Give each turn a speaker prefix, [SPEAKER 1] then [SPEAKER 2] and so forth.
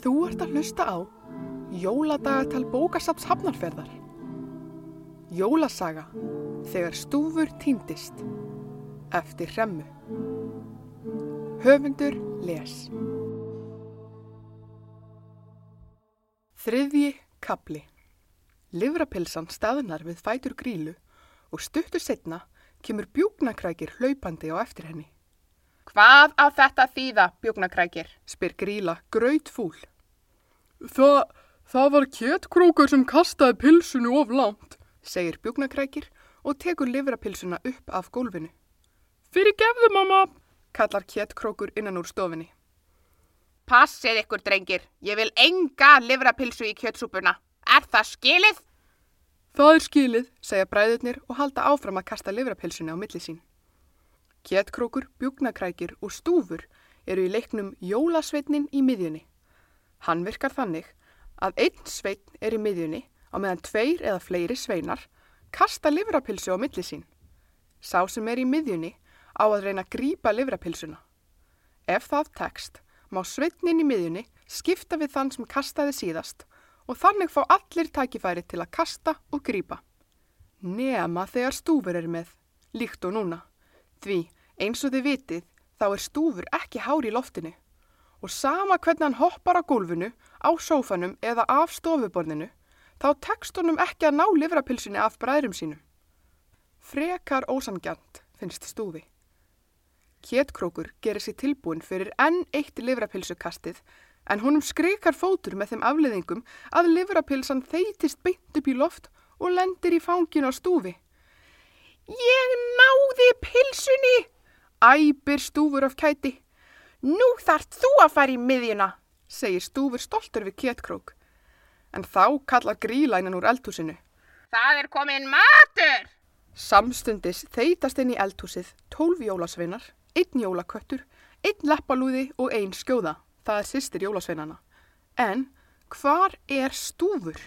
[SPEAKER 1] Þú ert að hlusta á Jóladagatal bókasaps hafnarferðar. Jólasaga þegar stúfur týndist eftir hremmu. Höfundur les. Þriðji kapli. Livrapilsan staðnar við fætur grílu og stuttu setna kemur bjúknakrækir hlaupandi á eftir henni.
[SPEAKER 2] Hvað á þetta þýða, bjúknakrækir?
[SPEAKER 1] spyr gríla graut fúl. Það, það var kjettkrókur sem kastaði pilsunu of langt, segir bjúknakrækir og tekur livrapilsuna upp af gólfinu. Fyrir gefðu, mamma, kallar kjettkrókur innan úr stofinni.
[SPEAKER 2] Passið ykkur, drengir. Ég vil enga livrapilsu í kjötsúpuna. Er það skilið?
[SPEAKER 1] Það er skilið, segja bræðurnir og halda áfram að kasta livrapilsunu á milli sín. Kjettkrókur, bjúknakrækir og stúfur eru í leiknum Jólasveitnin í miðjunni. Hann virkar þannig að einn sveitn er í miðjunni á meðan tveir eða fleiri sveinar kasta livrapilsu á milli sín. Sá sem er í miðjunni á að reyna að grípa livrapilsuna. Ef það tekst, má sveitnin í miðjunni skipta við þann sem kastaði síðast og þannig fá allir tækifæri til að kasta og grípa. Nema þegar stúfur er með, líkt og núna. Því, eins og þið vitið, þá er stúfur ekki hár í loftinu og sama hvernig hann hoppar á gólfinu, á sófanum eða af stofuborðinu, þá tekst honum ekki að ná livrapilsunni af bræðrum sínum. Frekar ósangjant finnst stúfi. Kjettkrókur gerir sér tilbúin fyrir enn eitt livrapilsukastið en honum skrikar fótur með þeim afleðingum að livrapilsan þeitist beint upp í loft og lendir í fanginu á stúfi. Ég náði pilsunni, æpir stúfur af kæti.
[SPEAKER 2] Nú þart þú að fara í miðjuna,
[SPEAKER 1] segir stúfur stoltur við kjettkrók. En þá kallar grílænan úr eldhúsinu.
[SPEAKER 2] Það er komin matur!
[SPEAKER 1] Samstundis þeitast inn í eldhúsið tólf jólasveinar, einn jólaköttur, einn leppalúði og einn skjóða. Það er sýstir jólasveinana. En hvar er stúfur?